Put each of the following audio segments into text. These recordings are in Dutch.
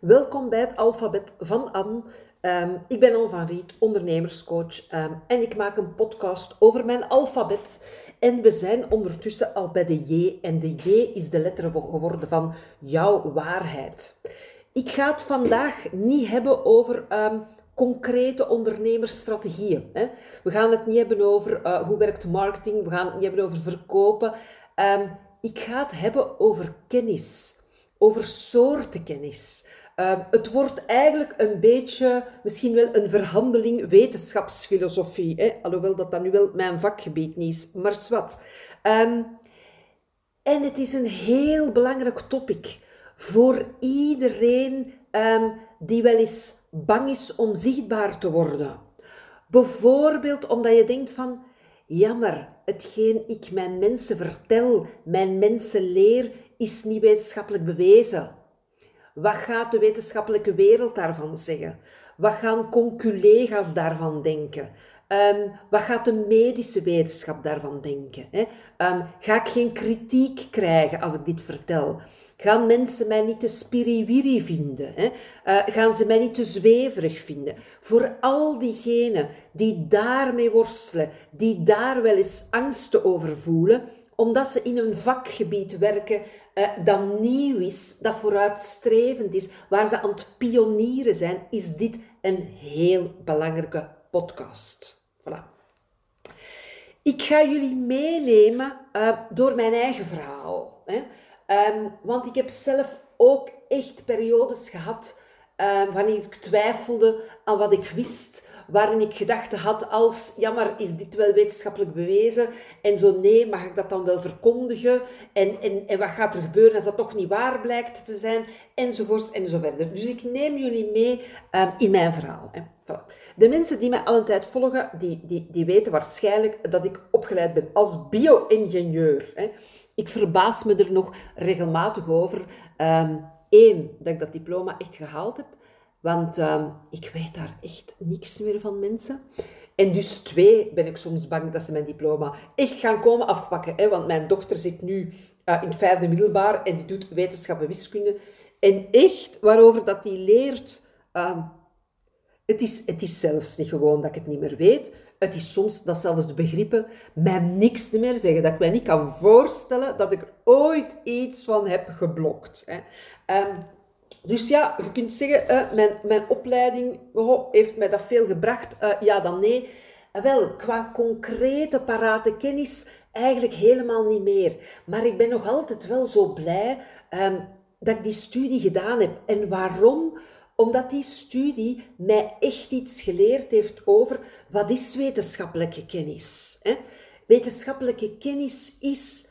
Welkom bij het alfabet van Anne. Ehm, ik ben Anne van Riet, ondernemerscoach ehm, en ik maak een podcast over mijn alfabet. En we zijn ondertussen al bij de J en de J is de letter geworden van jouw waarheid. Ik ga het vandaag niet hebben over um, concrete ondernemersstrategieën. We gaan het niet hebben over uh, hoe werkt marketing, we gaan het niet hebben over verkopen. ik ga het hebben over kennis, over soorten kennis. Uh, het wordt eigenlijk een beetje, misschien wel een verhandeling wetenschapsfilosofie. Hè? Alhoewel dat dat nu wel mijn vakgebied niet is, maar zwart. Um, en het is een heel belangrijk topic voor iedereen um, die wel eens bang is om zichtbaar te worden. Bijvoorbeeld omdat je denkt van, jammer, hetgeen ik mijn mensen vertel, mijn mensen leer, is niet wetenschappelijk bewezen. Wat gaat de wetenschappelijke wereld daarvan zeggen? Wat gaan conculega's daarvan denken? Um, wat gaat de medische wetenschap daarvan denken? Hè? Um, ga ik geen kritiek krijgen als ik dit vertel? Gaan mensen mij niet te spiriwiri vinden? Hè? Uh, gaan ze mij niet te zweverig vinden? Voor al diegenen die daarmee worstelen, die daar wel eens angsten over voelen, omdat ze in een vakgebied werken uh, dat nieuw is, dat vooruitstrevend is, waar ze aan het pionieren zijn, is dit een heel belangrijke podcast. Voilà. Ik ga jullie meenemen uh, door mijn eigen verhaal. Hè. Um, want ik heb zelf ook echt periodes gehad uh, wanneer ik twijfelde aan wat ik wist, waarin ik gedachten had als, ja maar is dit wel wetenschappelijk bewezen? En zo nee, mag ik dat dan wel verkondigen? En, en, en wat gaat er gebeuren als dat toch niet waar blijkt te zijn? Enzovoorts en zo verder. Dus ik neem jullie mee um, in mijn verhaal. Hè. De mensen die mij al een tijd volgen, die, die, die weten waarschijnlijk dat ik opgeleid ben als bio-ingenieur. Ik verbaas me er nog regelmatig over. Um, dat ik dat diploma echt gehaald heb. Want um, ik weet daar echt niks meer van mensen. En dus twee, ben ik soms bang dat ze mijn diploma echt gaan komen afpakken. Hè? Want mijn dochter zit nu uh, in het vijfde middelbaar en die doet wetenschap en wiskunde. En echt, waarover dat die leert... Uh, het, is, het is zelfs niet gewoon dat ik het niet meer weet. Het is soms dat zelfs de begrippen mij niks meer zeggen. Dat ik mij niet kan voorstellen dat ik er ooit iets van heb geblokt. Hè. Um, dus ja, je kunt zeggen, uh, mijn, mijn opleiding heeft mij dat veel gebracht. Uh, ja, dan nee. Uh, wel, qua concrete parate kennis eigenlijk helemaal niet meer. Maar ik ben nog altijd wel zo blij um, dat ik die studie gedaan heb. En waarom? Omdat die studie mij echt iets geleerd heeft over wat is wetenschappelijke kennis. Hè? Wetenschappelijke kennis is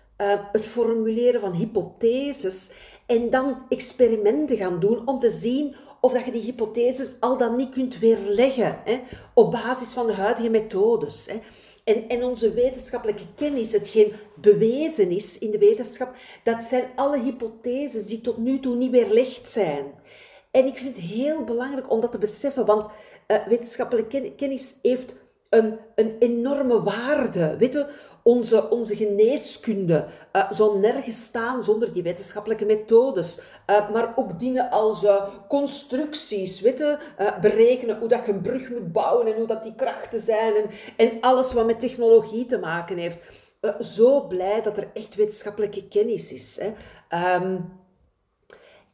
het formuleren van hypotheses en dan experimenten gaan doen om te zien of dat je die hypotheses al dan niet kunt weerleggen hè, op basis van de huidige methodes. Hè. En, en onze wetenschappelijke kennis, hetgeen bewezen is in de wetenschap, dat zijn alle hypotheses die tot nu toe niet weerlegd zijn. En ik vind het heel belangrijk om dat te beseffen, want uh, wetenschappelijke kennis heeft een, een enorme waarde. Weet je, onze, onze geneeskunde uh, zou nergens staan zonder die wetenschappelijke methodes. Uh, maar ook dingen als uh, constructies, weten, berekenen hoe dat je een brug moet bouwen en hoe dat die krachten zijn en, alles wat met technologie te maken heeft. zo blij dat er echt wetenschappelijke kennis is. Hè. Um,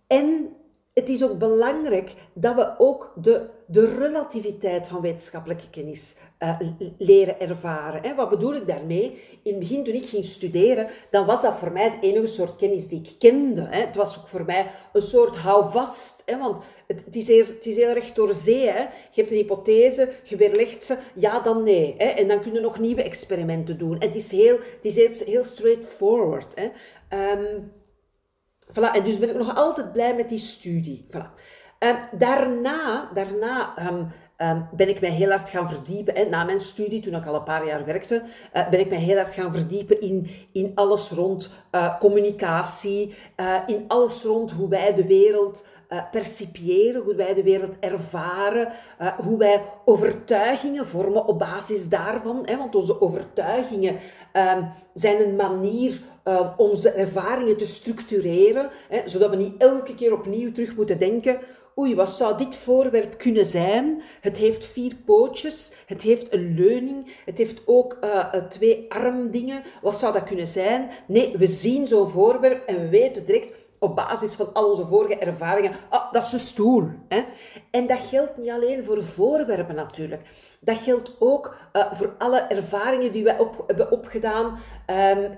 en het is ook belangrijk dat we ook de, de relativiteit van wetenschappelijke kennis uh, leren ervaren. Hè. Wat bedoel ik daarmee? In het begin, toen ik ging studeren, dan was dat voor mij de enige soort kennis die ik kende. Hè. Het was ook voor mij een soort houvast, hè, want het, het, is heel, het is heel recht door zee. Hè. Je hebt een hypothese, je weerlegt ze, ja dan nee. Hè. En dan kun je nog nieuwe experimenten doen. En het is heel, het is heel, heel straightforward. Hè. Um, Voilà, en dus ben ik nog altijd blij met die studie. Voilà. Um, daarna daarna um, um, ben ik mij heel hard gaan verdiepen. Na mijn studie, toen ik al een paar jaar werkte, uh, ben ik mij heel hard gaan verdiepen in, in alles rond uh, communicatie, uh, in alles rond hoe wij de wereld percipiëren, hoe wij de wereld ervaren, hoe wij overtuigingen vormen op basis daarvan. Hè, want onze overtuigingen zijn een manier onze ervaringen te structureren, hè, zodat we niet elke keer opnieuw terug moeten denken oei, wat zou dit voorwerp kunnen zijn? Het heeft vier pootjes, het heeft een leuning, het heeft ook uh, twee armdingen. Wat zou dat kunnen zijn? Nee, we zien zo'n voorwerp en we weten direct op basis van al onze vorige ervaringen, ah, dat is een stoel. Hè? En dat geldt niet alleen voor voorwerpen natuurlijk. Dat geldt ook uh, voor alle ervaringen die we op, hebben opgedaan um,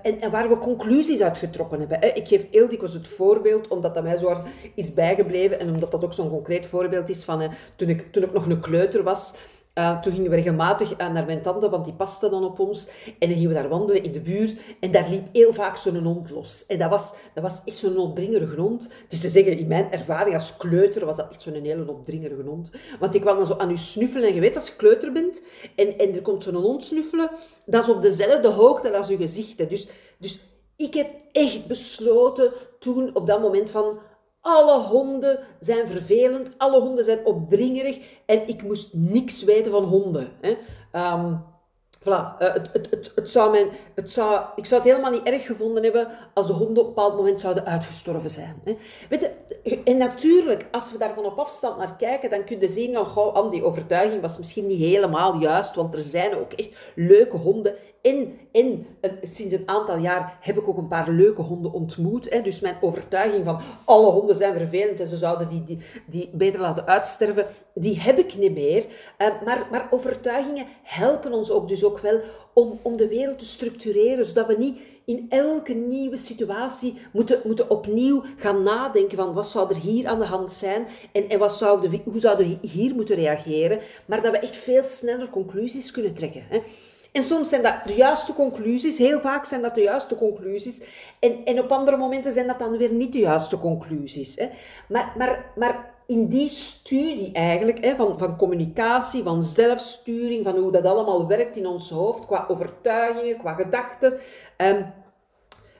en, en, waar we conclusies uit getrokken hebben. Hè? Ik geef heel dikwijls het voorbeeld, omdat dat mij zo hard is bijgebleven en omdat dat ook zo'n concreet voorbeeld is van toen, ik, toen ik nog een kleuter was. Uh, toen gingen we regelmatig uh, naar mijn tante, want die paste dan op ons. En dan gingen we daar wandelen in de buurt. En daar liep heel vaak zo'n hond los. En dat was, dat was echt zo'n opdringerige hond. Dus te zeggen, in mijn ervaring als kleuter was dat echt zo'n hele opdringerige hond. Want die kwam dan zo aan u snuffelen. En je weet, als je kleuter bent en, en er komt zo'n hond snuffelen, dat is op dezelfde hoogte als je gezicht. Dus, dus ik heb echt besloten toen, op dat moment van alle honden zijn vervelend, alle honden zijn opdringerig en ik moest niks weten van honden. Hè. Um, voilà, uh, het, het, het, zou mijn, het zou, ik zou het helemaal niet erg gevonden hebben als de honden op een bepaald moment zouden uitgestorven zijn. Hè. Weet je, en natuurlijk, als we daarvan op afstand naar kijken, dan kun je zien van, goh, die overtuiging was misschien niet helemaal juist, want er zijn ook echt leuke honden en, sinds een aantal jaar heb ik ook een paar leuke honden ontmoet. Hè. Dus mijn overtuiging van alle honden zijn vervelend en ze zouden die, die, die beter laten uitsterven, die heb ik niet meer. Uh, maar, maar overtuigingen helpen ons ook dus ook wel om, om de wereld te structureren, zodat we niet in elke nieuwe situatie moeten, moeten opnieuw gaan nadenken van wat zou er hier aan de hand zijn en, en wat zouden hoe zouden we hier moeten reageren, maar dat we echt veel sneller conclusies kunnen trekken. Hè. En soms zijn dat de juiste conclusies, heel vaak zijn dat de juiste conclusies. En, en op andere momenten zijn dat dan weer niet de juiste conclusies. Hè. Maar, maar, maar in die studie eigenlijk, hè, van, van communicatie, van zelfsturing, van hoe dat allemaal werkt in ons hoofd, qua overtuigingen, qua gedachten, um,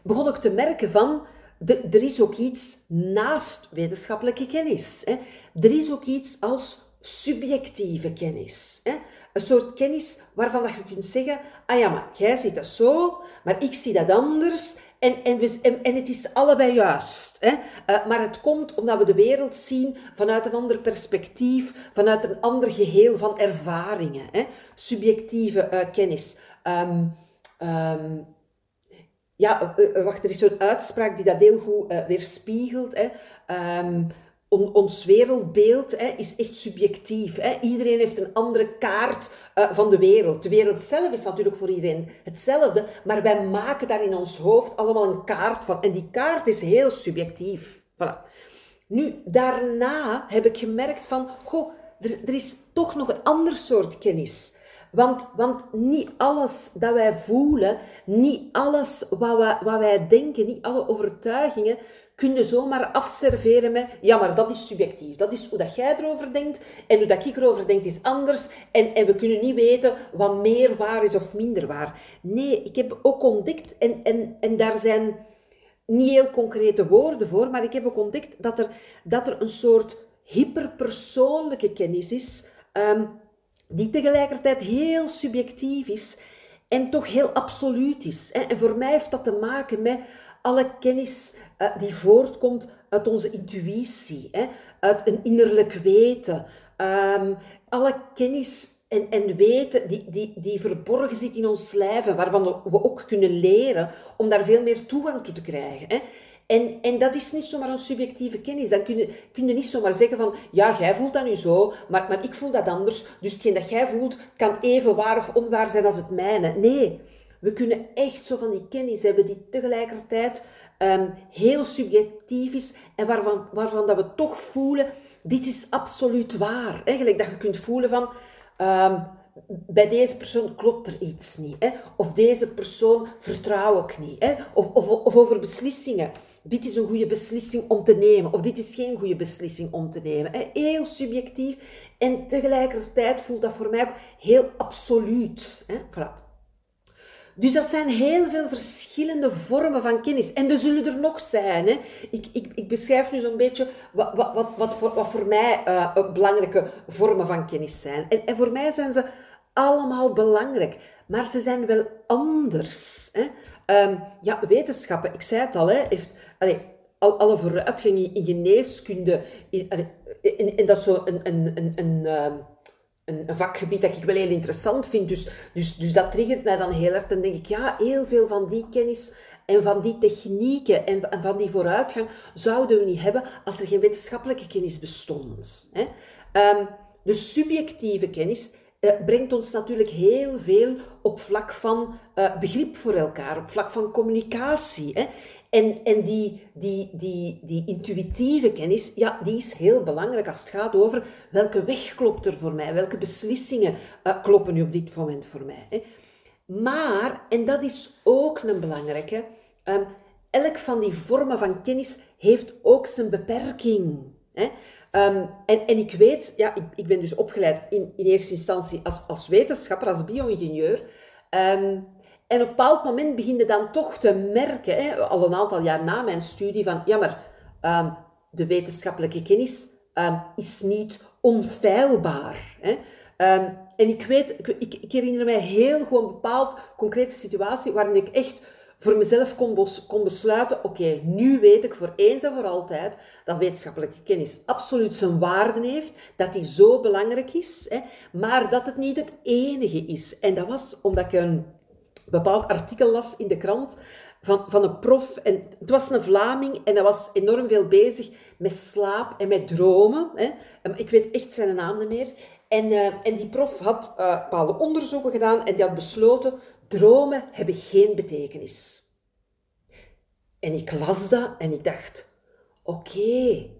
begon ik te merken van, er is ook iets naast wetenschappelijke kennis. Hè. Er is ook iets als subjectieve kennis. Hè. Een soort kennis waarvan dat je kunt zeggen, ah ja, maar jij ziet dat zo, maar ik zie dat anders. En, en, en, het is allebei juist. Hè? Uh, maar het komt omdat we de wereld zien vanuit een ander perspectief, vanuit een ander geheel van ervaringen. Hè? Subjectieve uh, kennis. Um, um, ja, uh, wacht, er is zo'n uitspraak die dat heel goed weerspiegelt. Hè? Um, ons wereldbeeld hè, is echt subjectief. Hè. Iedereen heeft een andere kaart uh, van de wereld. De wereld zelf is natuurlijk voor iedereen hetzelfde, maar wij maken daar in ons hoofd allemaal een kaart van. En die kaart is heel subjectief. Voilà. Nu, daarna heb ik gemerkt van, goh, er, er is toch nog een ander soort kennis. Want, want niet alles dat wij voelen, niet alles wat wat wij denken, niet alle overtuigingen, kun je zomaar afserveren met, ja, maar dat is subjectief. Dat is hoe dat jij erover denkt en hoe dat ik erover denk is anders. En, en we kunnen niet weten wat meer waar is of minder waar. Nee, ik heb ook ontdekt, en, en, en daar zijn niet heel concrete woorden voor, maar ik heb ook ontdekt dat er, dat er een soort hyperpersoonlijke kennis is, um, die tegelijkertijd heel subjectief is en toch heel absoluut is. En voor mij heeft dat te maken met alle kennis uh, die voortkomt uit onze intuïtie, hè, uit een innerlijk weten. Um, alle kennis en, en weten die, die, die verborgen zit in ons lijf waarvan we ook kunnen leren om daar veel meer toegang toe te krijgen. Hè. En, en dat is niet zomaar een subjectieve kennis. Dan kun je, kun je niet zomaar zeggen van, ja, jij voelt dat nu zo, maar, maar ik voel dat anders. Dus hetgeen dat jij voelt kan even waar of onwaar zijn als het mijne. Nee, we kunnen echt zo van die kennis hebben die tegelijkertijd um, heel subjectief is en waarvan, waarvan dat we toch voelen, dit is absoluut waar. Eigenlijk dat je kunt voelen van, um, bij deze persoon klopt er iets niet. Hè? Of deze persoon vertrouw ik niet. Hè? Of, of, of over beslissingen. Dit is een goede beslissing om te nemen. Of dit is geen goede beslissing om te nemen. Heel subjectief. En tegelijkertijd voelt dat voor mij ook heel absoluut. Voilà. Dus dat zijn heel veel verschillende vormen van kennis. En er zullen er nog zijn. Hè. Ik, ik, ik beschrijf nu zo'n beetje wat, wat, wat, wat, voor, voor mij uh, belangrijke vormen van kennis zijn. En, en voor mij zijn ze allemaal belangrijk. Maar ze zijn wel anders. Hè. Um, ja, wetenschappen, ik zei het al, hè, heeft, alle vooruitgang in geneeskunde, en dat is zo een, een, een, een, ehm, een, vakgebied dat ik wel heel interessant vind. Dus, dus, dus dat triggert mij dan heel erg. Dan denk ik, ja, heel veel van die kennis en van die technieken en, van die vooruitgang zouden we niet hebben als er geen wetenschappelijke kennis bestond. Hè? De subjectieve kennis uh, brengt ons natuurlijk heel veel op vlak van uh, begrip voor elkaar, op vlak van communicatie. Hè? En, en die, die, die, die intuïtieve kennis, ja, die is heel belangrijk als het gaat over welke weg klopt er voor mij, welke beslissingen uh, kloppen nu op dit moment voor mij. Hè? Maar, en dat is ook een belangrijke, um, elk van die vormen van kennis heeft ook zijn beperking. Hè? Um, en, en ik weet, ja, ik, ik ben dus opgeleid in, in eerste instantie als, als wetenschapper, als bio-ingenieur. Um, en op een bepaald moment begin je dan toch te merken, hè, al een aantal jaar na mijn studie, van ja, maar um, de wetenschappelijke kennis is niet onfeilbaar. Hè. en ik weet, ik, ik, ik, herinner mij heel gewoon een bepaald concrete situatie waarin ik echt voor mezelf kon, kon besluiten, oké, nu weet ik voor eens en voor altijd dat wetenschappelijke kennis absoluut zijn waarde heeft, dat die zo belangrijk is, hè, maar dat het niet het enige is. En dat was omdat ik een bepaald artikel las in de krant van, van een prof. En het was een Vlaming en hij was enorm veel bezig met slaap en met dromen. Hè. Ik weet echt zijn naam niet meer. En, uh, en die prof had uh, bepaalde onderzoeken gedaan en die had besloten dromen hebben geen betekenis. En ik las dat en ik dacht, oké,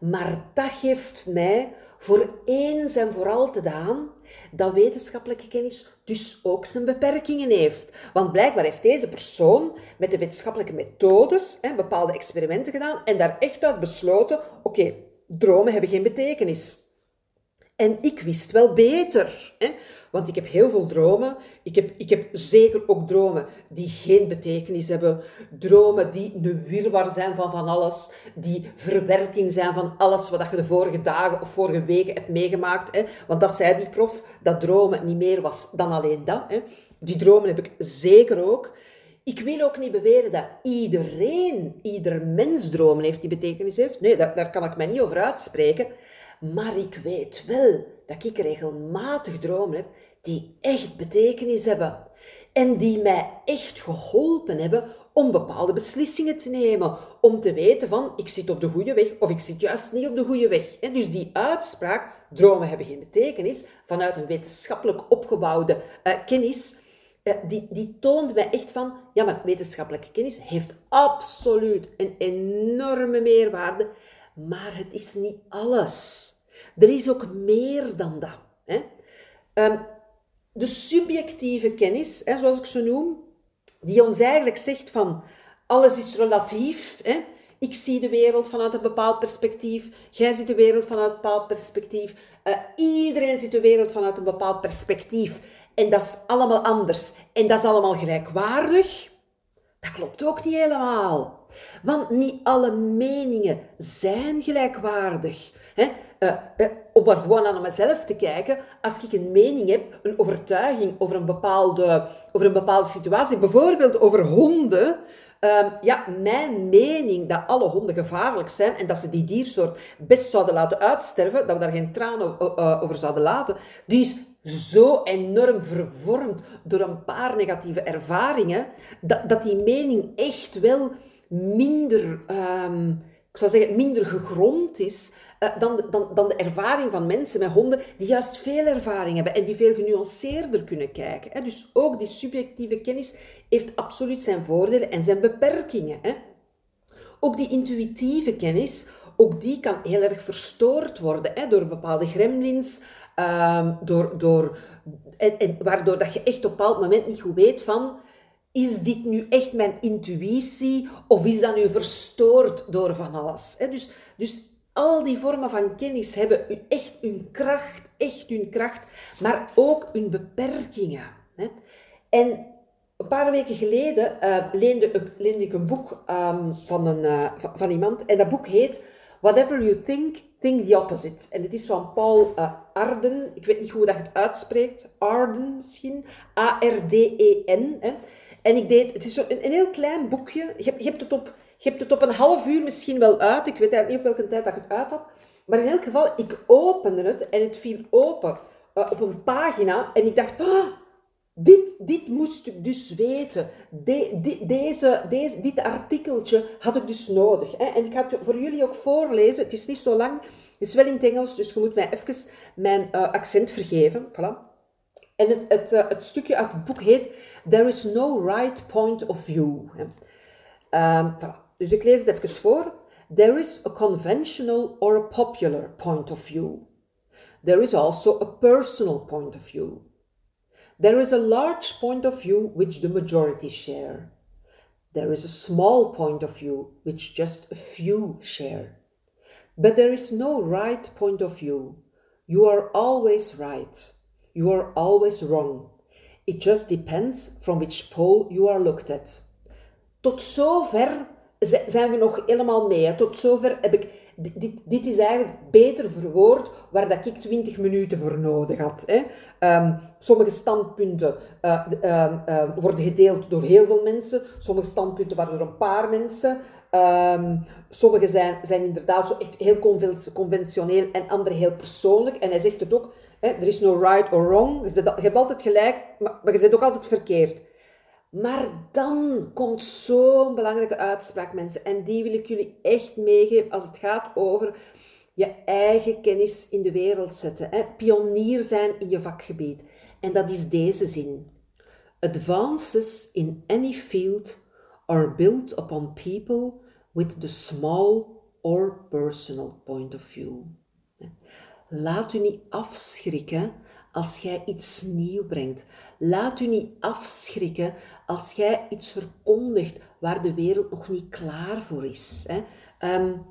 maar dat geeft mij voor eens en vooral te daan dat wetenschappelijke kennis dus ook zijn beperkingen heeft. Want blijkbaar heeft deze persoon met de wetenschappelijke methodes hè, bepaalde experimenten gedaan en daar echt uit besloten, oké, dromen hebben geen betekenis. En ik wist wel beter. Hè? Want ik heb heel veel dromen. Ik heb, ik heb zeker ook dromen die geen betekenis hebben. Dromen die een wirwar zijn van van alles. Die verwerking zijn van alles wat je de vorige dagen of vorige weken hebt meegemaakt. Hè. Want dat zei die prof, dat dromen niet meer was dan alleen dat. Hè. Die dromen heb ik zeker ook. Ik wil ook niet beweren dat iedereen, ieder mens dromen heeft die betekenis heeft. Nee, daar, daar kan ik mij niet over uitspreken. Maar ik weet wel dat ik regelmatig dromen heb die echt betekenis hebben. En die mij echt geholpen hebben om bepaalde beslissingen te nemen. Om te weten van, ik zit op de goede weg of ik zit juist niet op de goede weg. Dus die uitspraak, dromen hebben geen betekenis, vanuit een wetenschappelijk opgebouwde uh, kennis, uh, die, die toont mij echt van, ja, maar wetenschappelijke kennis heeft absoluut een enorme meerwaarde, maar het is niet alles. Er is ook meer dan dat. Hè? Um, de subjectieve kennis, hè, zoals ik ze noem, die ons eigenlijk zegt van alles is relatief. Hè? Ik zie de wereld vanuit een bepaald perspectief, jij ziet de wereld vanuit een bepaald perspectief, uh, iedereen ziet de wereld vanuit een bepaald perspectief. En dat is allemaal anders. En dat is allemaal gelijkwaardig. Dat klopt ook niet helemaal. Want niet alle meningen zijn gelijkwaardig. Uh, uh, om maar gewoon aan mezelf te kijken, als ik een mening heb, een overtuiging over een bepaalde, over een bepaalde situatie, bijvoorbeeld over honden, um, ja, mijn mening dat alle honden gevaarlijk zijn en dat ze die diersoort best zouden laten uitsterven, dat we daar geen tranen over zouden laten, die is zo enorm vervormd door een paar negatieve ervaringen, dat, dat die mening echt wel minder, um, ik zou zeggen, minder gegrond is uh, dan, dan, dan de ervaring van mensen met honden die juist veel ervaring hebben en die veel genuanceerder kunnen kijken. Hè. Dus ook die subjectieve kennis heeft absoluut zijn voordelen en zijn beperkingen. Hè. Ook die intuïtieve kennis, ook die kan heel erg verstoord worden hè, door bepaalde gremlins, um, door, door, en, waardoor dat je echt op een bepaald moment niet goed weet van is dit nu echt mijn intuïtie of is dat nu verstoord door van alles? Dus, dus al die vormen van kennis hebben echt hun kracht, echt hun kracht, maar ook hun beperkingen. En een paar weken geleden uh, leende, leende, ik een boek um, van, een, uh, van, iemand en dat boek heet Whatever You Think, Think the Opposite. En het is van Paul uh, Arden, ik weet niet hoe dat je het uitspreekt, Arden misschien, A-R-D-E-N. En ik deed, het is zo een, heel klein boekje, je hebt het op je hebt het op een half uur misschien wel uit. Ik weet eigenlijk niet op welke tijd dat ik het uit had. Maar in elk geval, ik opende het en het viel open uh, op een pagina. En ik dacht, oh, dit, dit moest ik dus weten. De, de, deze, deze, dit artikeltje had ik dus nodig. Hè? En ik ga het voor jullie ook voorlezen. Het is niet zo lang. Het is wel in het Engels, dus je moet mij even mijn uh, accent vergeven. Voilà. En het, het, uh, het stukje uit het boek heet There is no right point of view. Um, voilà. Dus ik lees het even voor. There is a conventional or a popular point of view. There is also a personal point of view. There is a large point of view which the majority share. There is a small point of view which just a few share. But there is no right point of view. You are always right. You are always wrong. It just depends from which pole you are looked at. Tot zover zijn we nog helemaal mee. Tot zover heb ik... Dit, dit is eigenlijk beter verwoord waar dat ik 20 minuten voor nodig had. Hè. Um, sommige standpunten uh, uh, uh, worden gedeeld door heel veel mensen. Sommige standpunten waren door een paar mensen. Sommige zijn, zijn inderdaad zo echt heel conventioneel en andere heel persoonlijk. En hij zegt het ook, er is no right or wrong. Je hebt altijd gelijk, maar, maar je bent ook altijd verkeerd. Maar dan komt zo'n belangrijke uitspraak, mensen. En die wil ik jullie echt meegeven als het gaat over je eigen kennis in de wereld zetten. Hè? Pionier zijn in je vakgebied. En dat is deze zin. Advances in any field are built upon people with the small or personal point of view. Laat u niet afschrikken als jij iets nieuw brengt. Laat u niet afschrikken als jij iets verkondigt waar de wereld nog niet klaar voor is. Hè. Um,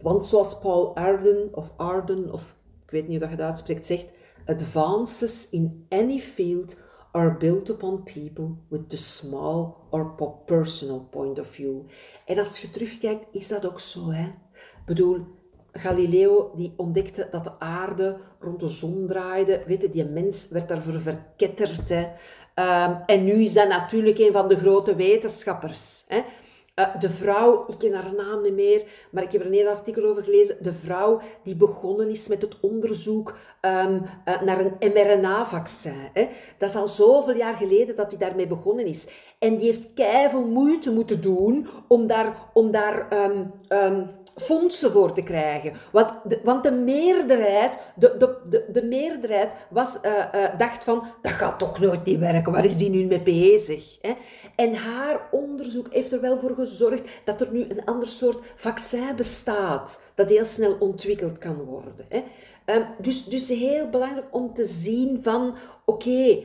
want zoals Paul Arden of Arden, of ik weet niet hoe dat je dat uitspreekt, zegt, advances in any field are built upon people with the small or personal point of view. En als je terugkijkt, is dat ook zo. Hè? Ik bedoel, Galileo die ontdekte dat de aarde rond de zon draaide. Weet je, die mens werd daarvoor verketterd. Hè. Um, en nu is dat natuurlijk een van de grote wetenschappers. Hè. Uh, de vrouw, ik ken haar naam niet meer, maar ik heb er een heel artikel over gelezen. De vrouw die begonnen is met het onderzoek um, uh, naar een mRNA-vaccin. Dat is al zoveel jaar geleden dat hij daarmee begonnen is. En die heeft keihard moeite moeten doen om daar, om daar um, fondsen voor te krijgen. Want de, want de meerderheid, de, de, de, de meerderheid was, uh, uh, dacht van, dat gaat toch nooit niet werken, waar is die nu mee bezig? Hè? En haar onderzoek heeft er wel voor gezorgd dat er nu een ander soort vaccin bestaat, dat heel snel ontwikkeld kan worden. Hè? Um, dus, dus heel belangrijk om te zien van, oké,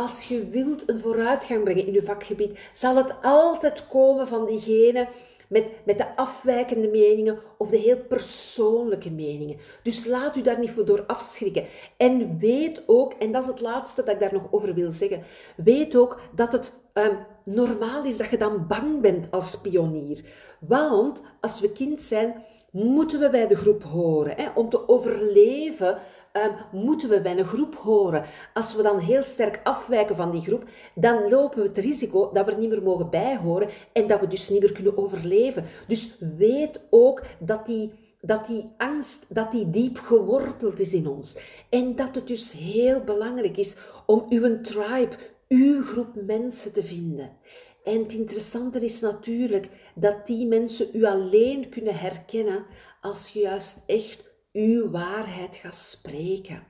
als je wilt een vooruitgang brengen in je vakgebied, zal het altijd komen van diegene met, met de afwijkende meningen of de heel persoonlijke meningen. Dus laat u daar niet voor door afschrikken. En weet ook, en dat is het laatste dat ik daar nog over wil zeggen, weet ook dat het um, normaal is dat je dan bang bent als pionier. Want als we kind zijn, moeten we bij de groep horen. Hè? Om te overleven um, moeten we bij een groep horen. Als we dan heel sterk afwijken van die groep, dan lopen we het risico dat we er niet meer mogen bijhoren en dat we dus niet meer kunnen overleven. Dus weet ook dat die, dat die angst, dat die diep geworteld is in ons. En dat het dus heel belangrijk is om uw tribe, uw groep mensen te vinden. En het interessante is natuurlijk dat die mensen u alleen kunnen herkennen als je juist echt uw waarheid gaat spreken.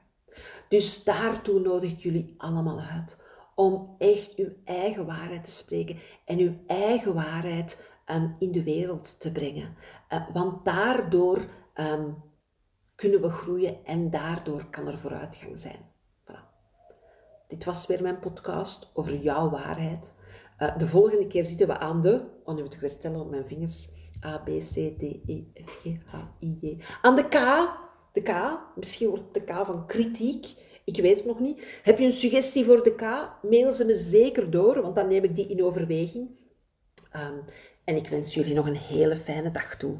Dus daartoe nodig ik jullie allemaal uit om echt uw eigen waarheid te spreken en uw eigen waarheid um, in de wereld te brengen. Uh, want daardoor um, kunnen we groeien en daardoor kan er vooruitgang zijn. Voilà. Dit was weer mijn podcast over jouw waarheid. Uh, de volgende keer zitten we aan de, oh nu moet ik weer tellen op mijn vingers, A, B, C, D, E, F, G, H, I, J. Aan de K, de K, misschien wordt de K van kritiek, ik weet het nog niet. Heb je een suggestie voor de K? Mail ze me zeker door, want dan neem ik die in overweging. Um, en ik wens jullie nog een hele fijne dag toe.